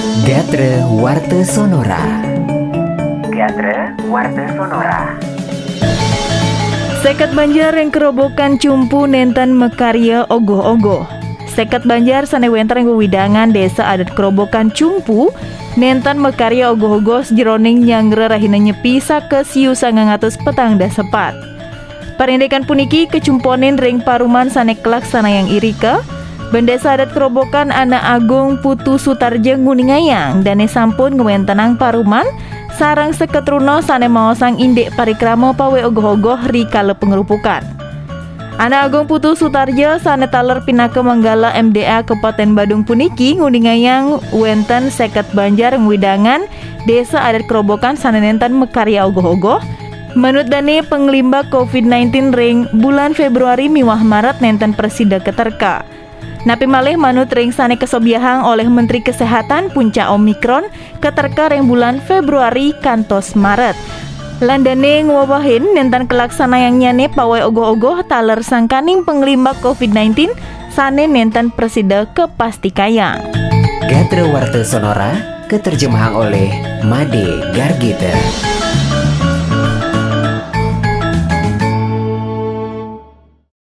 Gatre Warte Sonora. Gatre Warte Sonora. Sekat Banjar yang kerobokan cumpu nentan mekarya ogoh-ogoh. Sekat Banjar sanewentar yang widangan desa adat kerobokan cumpu Nentan mekarya ogoh-ogoh jeroning nyangre rahina nyepi ke siu sangangatus petang sepat. Parindekan puniki kecumponin ring paruman sanek sana yang irika Bendesa adat kerobokan anak agung Putu Sutarja Nguningayang dan sampun tenang paruman sarang seketruno sane sang indek parikramo pawe ogoh-ogoh rikale pengerupukan. Anak Agung Putu Sutarjo sane taler pinake menggala MDA Kabupaten Badung puniki nguningayang wenten seket banjar ngwidangan desa adat kerobokan sane nenten mekarya ogoh-ogoh Menurut Dani penglimba COVID-19 ring bulan Februari miwah Maret nenten presida keterka. Napi malih manut ring sane kesobiahang oleh Menteri Kesehatan punca Omikron keterka ring bulan Februari kantos Maret. Landane ngwawahin nentan kelaksana yang nyane pawai ogoh-ogoh taler sangkaning penglima COVID-19 sane nentan presida kayang. Gatre Warte Sonora keterjemahan oleh Made Gargita.